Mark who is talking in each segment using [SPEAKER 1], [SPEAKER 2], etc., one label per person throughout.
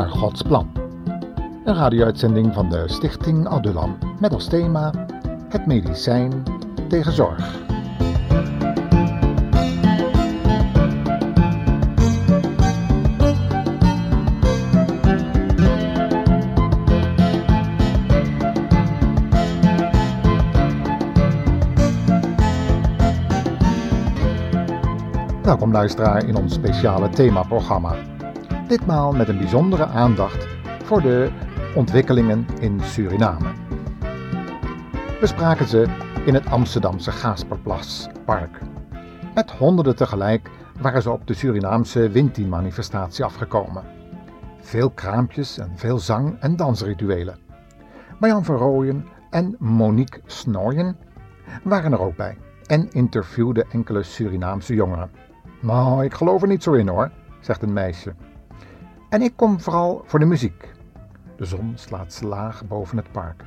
[SPEAKER 1] naar Gods plan. Een radio-uitzending van de Stichting Adulam met als thema Het medicijn tegen zorg. Welkom luisteraar in ons speciale themaprogramma. Ditmaal met een bijzondere aandacht voor de ontwikkelingen in Suriname. We spraken ze in het Amsterdamse Gasperplaspark. Met honderden tegelijk waren ze op de Surinaamse Winti-manifestatie afgekomen. Veel kraampjes en veel zang- en dansrituelen. Marjan van Rooyen en Monique Snooyen waren er ook bij en interviewden enkele Surinaamse jongeren. Nou, ik geloof er niet zo in hoor, zegt een meisje. En ik kom vooral voor de muziek. De zon slaat laag boven het park.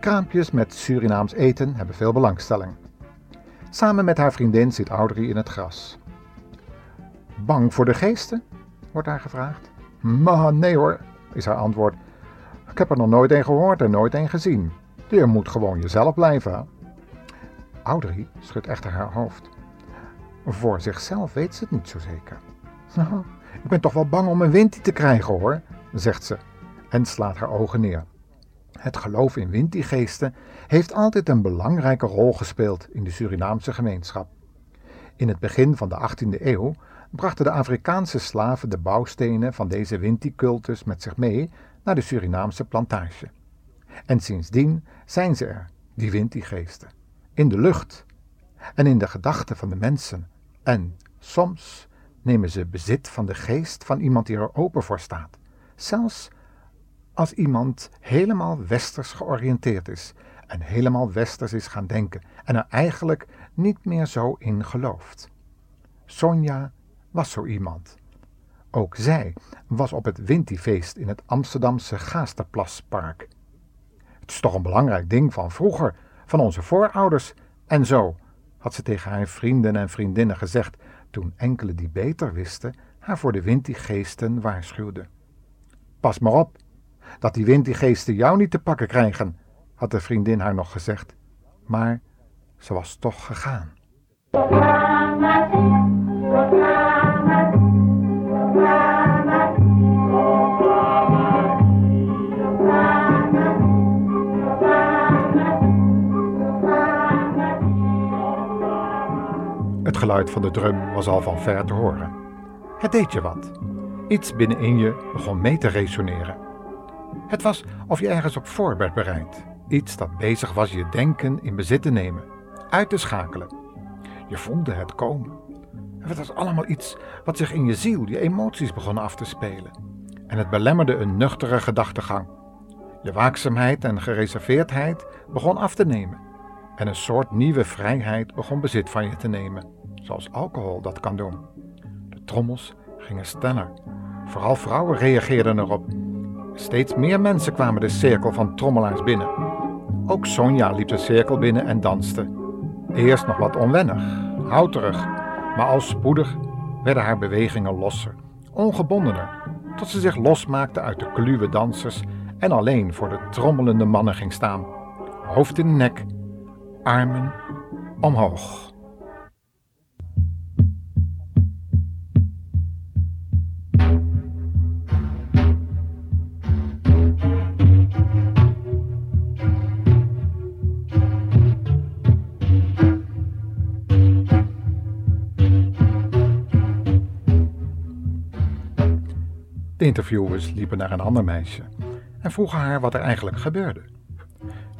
[SPEAKER 1] Kraampjes met Surinaams eten hebben veel belangstelling. Samen met haar vriendin zit Audrey in het gras. Bang voor de geesten? wordt haar gevraagd. Maar nee hoor, is haar antwoord. Ik heb er nog nooit een gehoord en nooit een gezien. Je moet gewoon jezelf blijven. Audrey schudt echter haar hoofd. Voor zichzelf weet ze het niet zo zeker. Ik ben toch wel bang om een windie te krijgen hoor, zegt ze en slaat haar ogen neer. Het geloof in windiegeesten heeft altijd een belangrijke rol gespeeld in de Surinaamse gemeenschap. In het begin van de 18e eeuw brachten de Afrikaanse slaven de bouwstenen van deze Winti-cultus met zich mee naar de Surinaamse plantage. En sindsdien zijn ze er, die Winti-geesten, in de lucht en in de gedachten van de mensen. En soms nemen ze bezit van de geest van iemand die er open voor staat, zelfs als iemand helemaal westers georiënteerd is en helemaal westers is gaan denken en er eigenlijk niet meer zo in gelooft. Sonja was zo iemand. Ook zij was op het Wintifeest in het Amsterdamse Gaasterplaspark. Het is toch een belangrijk ding van vroeger, van onze voorouders. En zo, had ze tegen haar vrienden en vriendinnen gezegd toen enkele die beter wisten haar voor de Winti-geesten waarschuwden. Pas maar op, dat die Winti-geesten jou niet te pakken krijgen, had de vriendin haar nog gezegd. Maar ze was toch gegaan. Geluid van de drum was al van ver te horen. Het deed je wat. Iets binnenin je begon mee te resoneren. Het was of je ergens op voor werd bereid. Iets dat bezig was je denken in bezit te nemen, uit te schakelen. Je voelde het komen. Het was allemaal iets wat zich in je ziel, je emoties begon af te spelen. En het belemmerde een nuchtere gedachtegang. Je waakzaamheid en gereserveerdheid begon af te nemen. En een soort nieuwe vrijheid begon bezit van je te nemen, zoals alcohol dat kan doen. De trommels gingen sneller. Vooral vrouwen reageerden erop. Steeds meer mensen kwamen de cirkel van trommelaars binnen. Ook Sonja liep de cirkel binnen en danste. Eerst nog wat onwennig, houterig, maar al spoedig werden haar bewegingen losser, ongebondener, tot ze zich losmaakte uit de kluwe dansers en alleen voor de trommelende mannen ging staan. Hoofd in de nek, armen omhoog. De interviewers liepen naar een ander meisje en vroegen haar wat er eigenlijk gebeurde.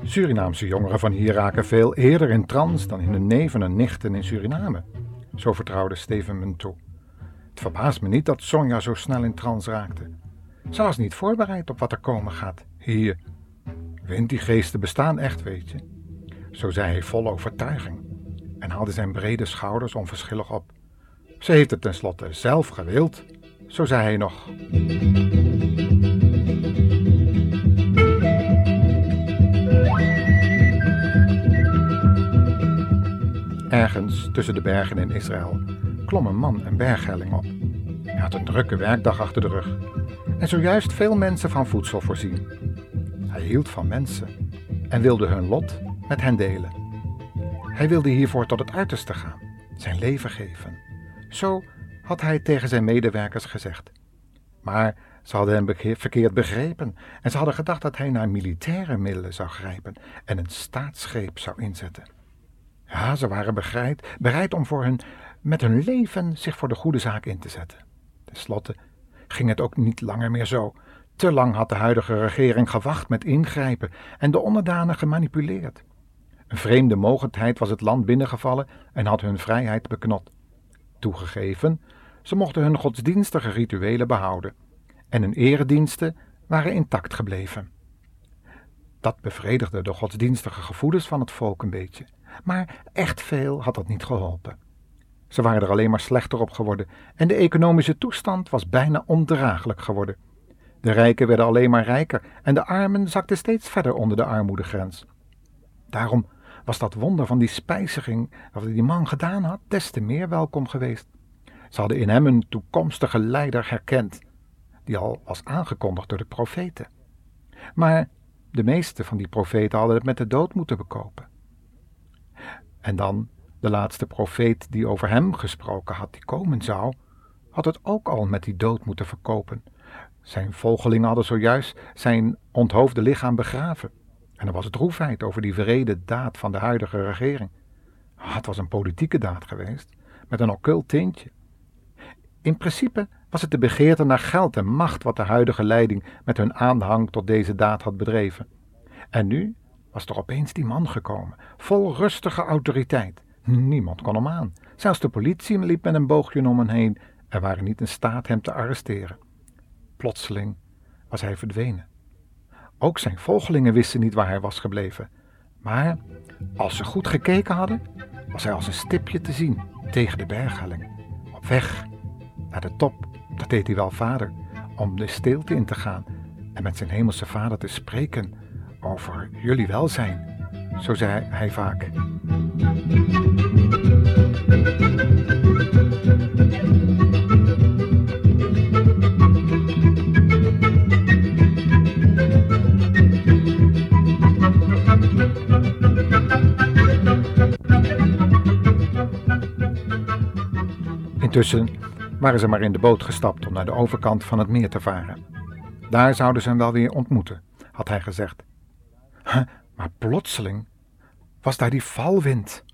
[SPEAKER 1] Surinaamse jongeren van hier raken veel eerder in trance dan in hun neven en nichten in Suriname. Zo vertrouwde Steven me toe. Het verbaast me niet dat Sonja zo snel in trance raakte. Ze was niet voorbereid op wat er komen gaat. Hier. Wind die geesten bestaan echt, weet je. Zo zei hij vol overtuiging en haalde zijn brede schouders onverschillig op. Ze heeft het tenslotte zelf gewild, zo zei hij nog. Ergens tussen de bergen in Israël klom een man een berghelling op. Hij had een drukke werkdag achter de rug. en zojuist veel mensen van voedsel voorzien. Hij hield van mensen en wilde hun lot met hen delen. Hij wilde hiervoor tot het uiterste gaan, zijn leven geven. Zo had hij tegen zijn medewerkers gezegd. Maar ze hadden hem verkeerd begrepen en ze hadden gedacht dat hij naar militaire middelen zou grijpen en een staatsgreep zou inzetten. Ja, ze waren bereid, bereid om voor hun, met hun leven zich voor de goede zaak in te zetten. Ten slotte ging het ook niet langer meer zo. Te lang had de huidige regering gewacht met ingrijpen en de onderdanen gemanipuleerd. Een vreemde mogendheid was het land binnengevallen en had hun vrijheid beknot. Toegegeven, ze mochten hun godsdienstige rituelen behouden en hun erediensten waren intact gebleven. Dat bevredigde de godsdienstige gevoelens van het volk een beetje, maar echt veel had dat niet geholpen. Ze waren er alleen maar slechter op geworden en de economische toestand was bijna ondraaglijk geworden. De rijken werden alleen maar rijker en de armen zakten steeds verder onder de armoedegrens. Daarom was dat wonder van die spijziging dat die man gedaan had des te meer welkom geweest. Ze hadden in hem een toekomstige leider herkend, die al was aangekondigd door de profeten. Maar de meeste van die profeten hadden het met de dood moeten bekopen. En dan de laatste profeet die over hem gesproken had, die komen zou, had het ook al met die dood moeten verkopen. Zijn volgelingen hadden zojuist zijn onthoofde lichaam begraven. En er was droefheid over die vrede daad van de huidige regering. Ah, het was een politieke daad geweest, met een occult tintje. In principe was het de begeerte naar geld en macht wat de huidige leiding met hun aanhang tot deze daad had bedreven. En nu was er opeens die man gekomen, vol rustige autoriteit. Niemand kon hem aan. Zelfs de politie liep met een boogje om hem heen en waren niet in staat hem te arresteren. Plotseling was hij verdwenen. Ook zijn volgelingen wisten niet waar hij was gebleven. Maar als ze goed gekeken hadden, was hij als een stipje te zien tegen de berghelling. Op weg naar de top, dat deed hij wel vader, om de stilte in te gaan en met zijn hemelse vader te spreken over jullie welzijn. Zo zei hij vaak. Intussen waren ze maar in de boot gestapt om naar de overkant van het meer te varen. Daar zouden ze hem wel weer ontmoeten, had hij gezegd. Maar plotseling was daar die valwind.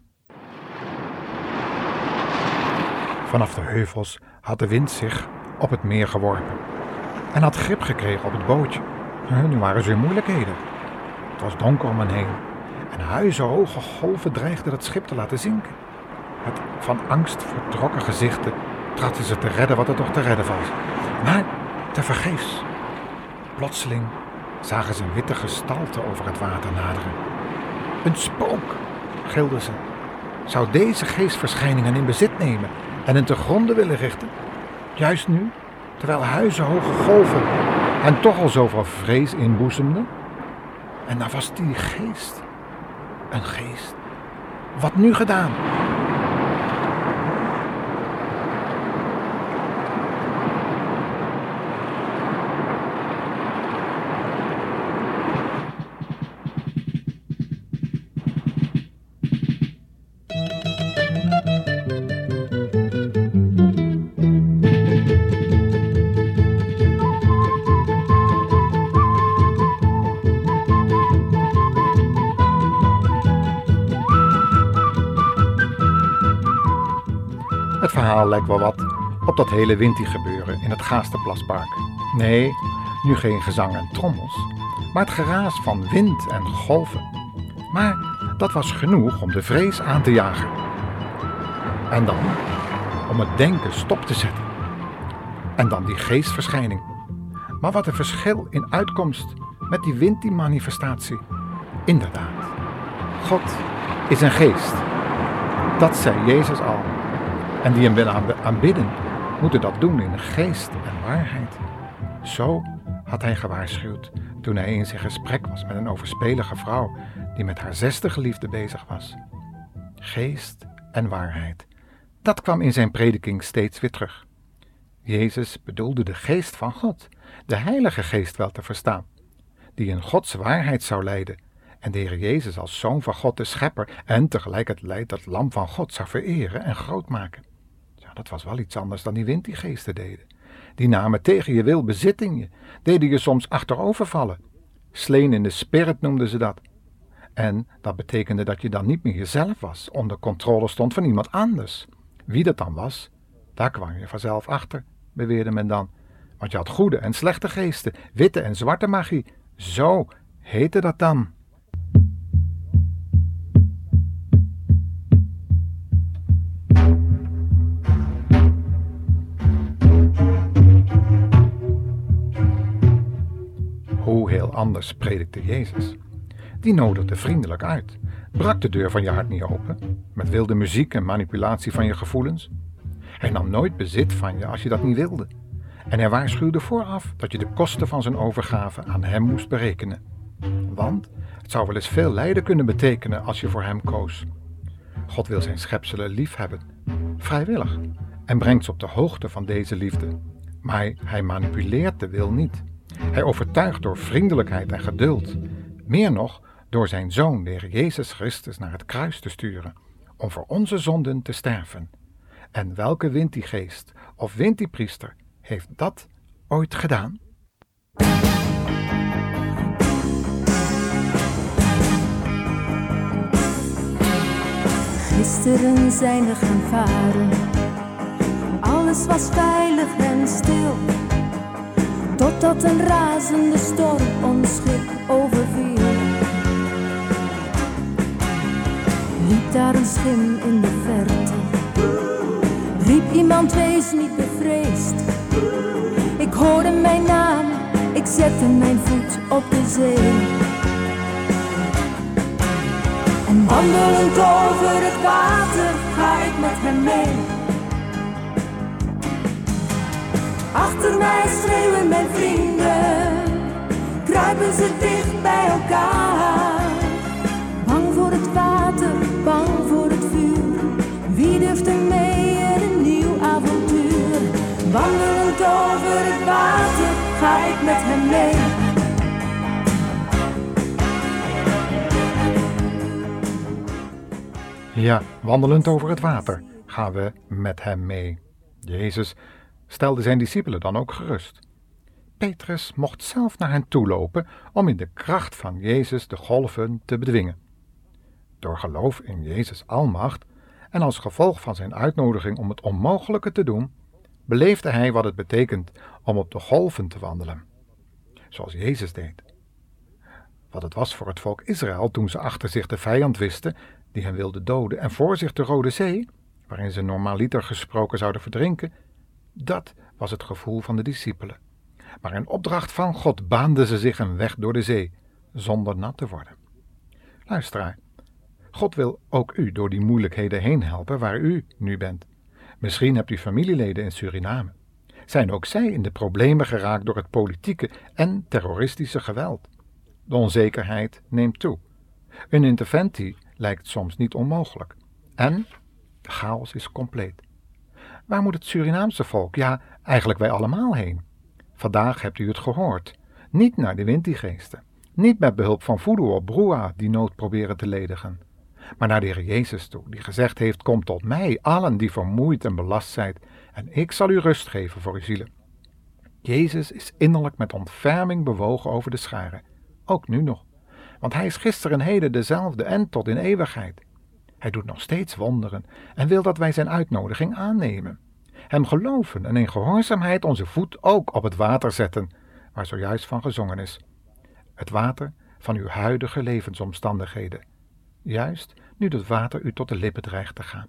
[SPEAKER 1] Vanaf de heuvels had de wind zich op het meer geworpen en had grip gekregen op het bootje. Nu waren ze in moeilijkheden. Het was donker om hen heen en huizenhoge golven dreigden het schip te laten zinken. Met van angst vertrokken gezichten trachten ze te redden wat er toch te redden was. Maar tevergeefs. Plotseling zagen ze een witte gestalte over het water naderen. Een spook, gilden ze. Zou deze geestverschijningen in bezit nemen en hen te gronden willen richten? Juist nu, terwijl huizenhoge golven hen toch al zoveel vrees inboezemden? En daar was die geest. Een geest. Wat nu gedaan? Verhaal lijkt wel wat op dat hele winti gebeuren in het Gaasterplaspark. Nee, nu geen gezang en trommels, maar het geraas van wind en golven. Maar dat was genoeg om de vrees aan te jagen. En dan om het denken stop te zetten. En dan die geestverschijning. Maar wat een verschil in uitkomst met die winti-manifestatie. Inderdaad, God is een geest. Dat zei Jezus al. En die hem willen aanbidden, moeten dat doen in geest en waarheid. Zo had hij gewaarschuwd toen hij in zijn gesprek was met een overspelige vrouw die met haar zesde geliefde bezig was. Geest en waarheid. Dat kwam in zijn prediking steeds weer terug. Jezus bedoelde de geest van God, de Heilige Geest wel te verstaan, die in Gods waarheid zou leiden en de Heer Jezus als Zoon van God de Schepper en tegelijkertijd het Lam van God zou vereren en groot maken. Dat was wel iets anders dan die wind die geesten deden. Die namen tegen je wil bezit in je, deden je soms achterovervallen. Sleen in de spirit noemden ze dat. En dat betekende dat je dan niet meer jezelf was, onder controle stond van iemand anders. Wie dat dan was, daar kwam je vanzelf achter, beweerde men dan. Want je had goede en slechte geesten, witte en zwarte magie. Zo heette dat dan. Anders predikte Jezus. Die nodigde vriendelijk uit, brak de deur van je hart niet open, met wilde muziek en manipulatie van je gevoelens. Hij nam nooit bezit van je als je dat niet wilde. En hij waarschuwde vooraf dat je de kosten van zijn overgave aan hem moest berekenen. Want het zou wel eens veel lijden kunnen betekenen als je voor hem koos. God wil zijn schepselen lief hebben, vrijwillig, en brengt ze op de hoogte van deze liefde. Maar hij manipuleert de wil niet. Hij overtuigt door vriendelijkheid en geduld. Meer nog, door zijn zoon, de Heer Jezus Christus, naar het kruis te sturen, om voor onze zonden te sterven. En welke wint die geest of wint die priester heeft dat ooit gedaan?
[SPEAKER 2] Gisteren zijn we gaan varen, alles was veilig en stil. Totdat een razende storm ons schip overviel. Liep daar een schim in de verte. Riep iemand, wees niet bevreesd. Ik hoorde mijn naam, ik zette mijn voet op de zee. En wandelend over het water ga ik met hem mee. Achter mij schreeuwen mijn vrienden, kruipen ze dicht bij elkaar. Bang voor het water, bang voor het vuur. Wie durft er mee in een nieuw avontuur? Wandelend over het water ga ik met hem mee.
[SPEAKER 1] Ja, wandelend over het water gaan we met hem mee. Jezus stelde zijn discipelen dan ook gerust. Petrus mocht zelf naar hen toe lopen om in de kracht van Jezus de golven te bedwingen. Door geloof in Jezus' almacht en als gevolg van zijn uitnodiging om het onmogelijke te doen, beleefde hij wat het betekent om op de golven te wandelen, zoals Jezus deed. Wat het was voor het volk Israël toen ze achter zich de vijand wisten die hen wilde doden en voor zich de Rode Zee, waarin ze normaliter gesproken zouden verdrinken, dat was het gevoel van de discipelen. Maar in opdracht van God baanden ze zich een weg door de zee, zonder nat te worden. Luisteraar, God wil ook u door die moeilijkheden heen helpen waar u nu bent. Misschien hebt u familieleden in Suriname. Zijn ook zij in de problemen geraakt door het politieke en terroristische geweld? De onzekerheid neemt toe. Een interventie lijkt soms niet onmogelijk. En de chaos is compleet. Waar moet het Surinaamse volk, ja, eigenlijk wij allemaal heen? Vandaag hebt u het gehoord. Niet naar de wintigeesten. Niet met behulp van voodoo of broa die nood proberen te ledigen. Maar naar de Heer Jezus toe, die gezegd heeft: Kom tot mij, allen die vermoeid en belast zijn, en ik zal u rust geven voor uw zielen. Jezus is innerlijk met ontferming bewogen over de scharen, ook nu nog. Want hij is gisteren en heden dezelfde en tot in eeuwigheid. Hij doet nog steeds wonderen en wil dat wij zijn uitnodiging aannemen. Hem geloven en in gehoorzaamheid onze voet ook op het water zetten, waar zojuist van gezongen is. Het water van uw huidige levensomstandigheden. Juist nu het water u tot de lippen dreigt te gaan.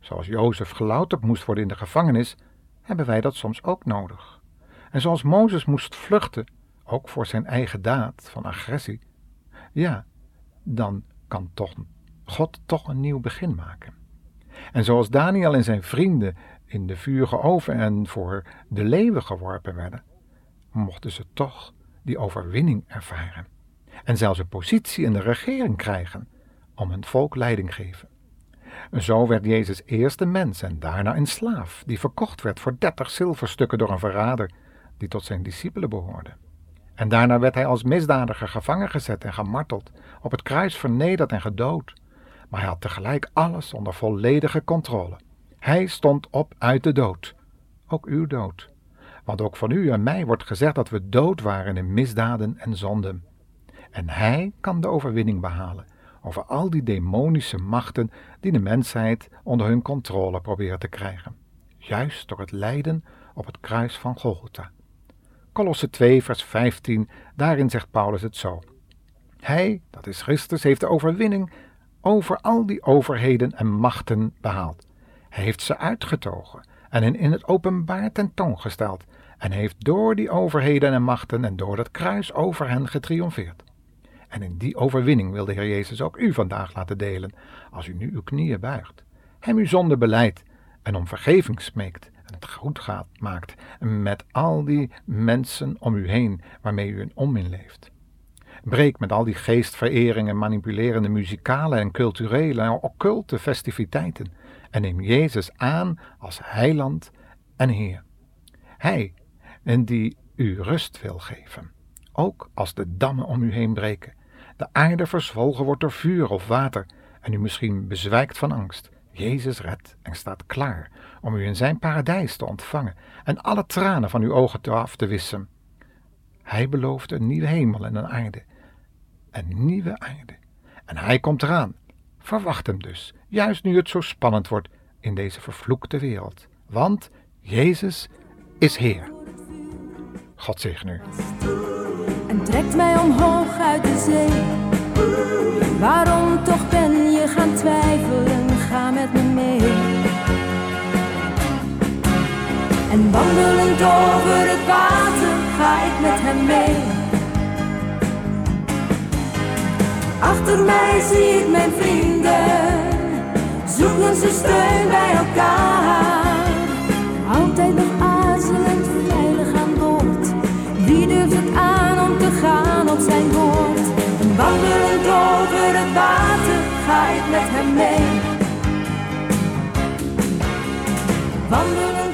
[SPEAKER 1] Zoals Jozef gelouterd moest worden in de gevangenis, hebben wij dat soms ook nodig. En zoals Mozes moest vluchten, ook voor zijn eigen daad van agressie, ja, dan kan toch God toch een nieuw begin maken. En zoals Daniel en zijn vrienden in de vurige oven en voor de leeuwen geworpen werden, mochten ze toch die overwinning ervaren. En zelfs een positie in de regering krijgen om hun volk leiding geven. Zo werd Jezus eerst een mens en daarna een slaaf, die verkocht werd voor dertig zilverstukken door een verrader, die tot zijn discipelen behoorden. En daarna werd hij als misdadiger gevangen gezet en gemarteld, op het kruis vernederd en gedood. Maar hij had tegelijk alles onder volledige controle. Hij stond op uit de dood, ook uw dood. Want ook van u en mij wordt gezegd dat we dood waren in misdaden en zonden. En hij kan de overwinning behalen over al die demonische machten die de mensheid onder hun controle proberen te krijgen. Juist door het lijden op het kruis van Golgotha. Kolosse 2, vers 15, daarin zegt Paulus het zo. Hij, dat is Christus, heeft de overwinning over al die overheden en machten behaald. Hij heeft ze uitgetogen en hen in het openbaar tentoongesteld en heeft door die overheden en machten en door dat kruis over hen getriomfeerd. En in die overwinning wil de Heer Jezus ook u vandaag laten delen, als u nu uw knieën buigt, hem uw zonde beleidt en om vergeving smeekt en het goed gaat, maakt met al die mensen om u heen waarmee u een onmin leeft. Breek met al die geestvereringen, manipulerende muzikale en culturele en occulte festiviteiten en neem Jezus aan als heiland en Heer. Hij, en die u rust wil geven, ook als de dammen om u heen breken, de aarde verzwolgen wordt door vuur of water en u misschien bezwijkt van angst. Jezus redt en staat klaar om u in zijn paradijs te ontvangen en alle tranen van uw ogen te af te wissen. Hij belooft een nieuwe hemel en een aarde. Een nieuwe aarde. En hij komt eraan. Verwacht hem dus, juist nu het zo spannend wordt in deze vervloekte wereld. Want Jezus is Heer. God zegen u.
[SPEAKER 2] En trekt mij omhoog uit de zee. Waarom toch ben je gaan twijfelen? Ga met me mee. En wandelend over het water ga ik met hem mee. Achter mij zie ik mijn vrienden, zoeken ze steun bij elkaar. Altijd nog aarzelend veilig aan boord. Wie durft het aan om te gaan op zijn woord? En wandelend over het water ga ik met hem mee. Wandelen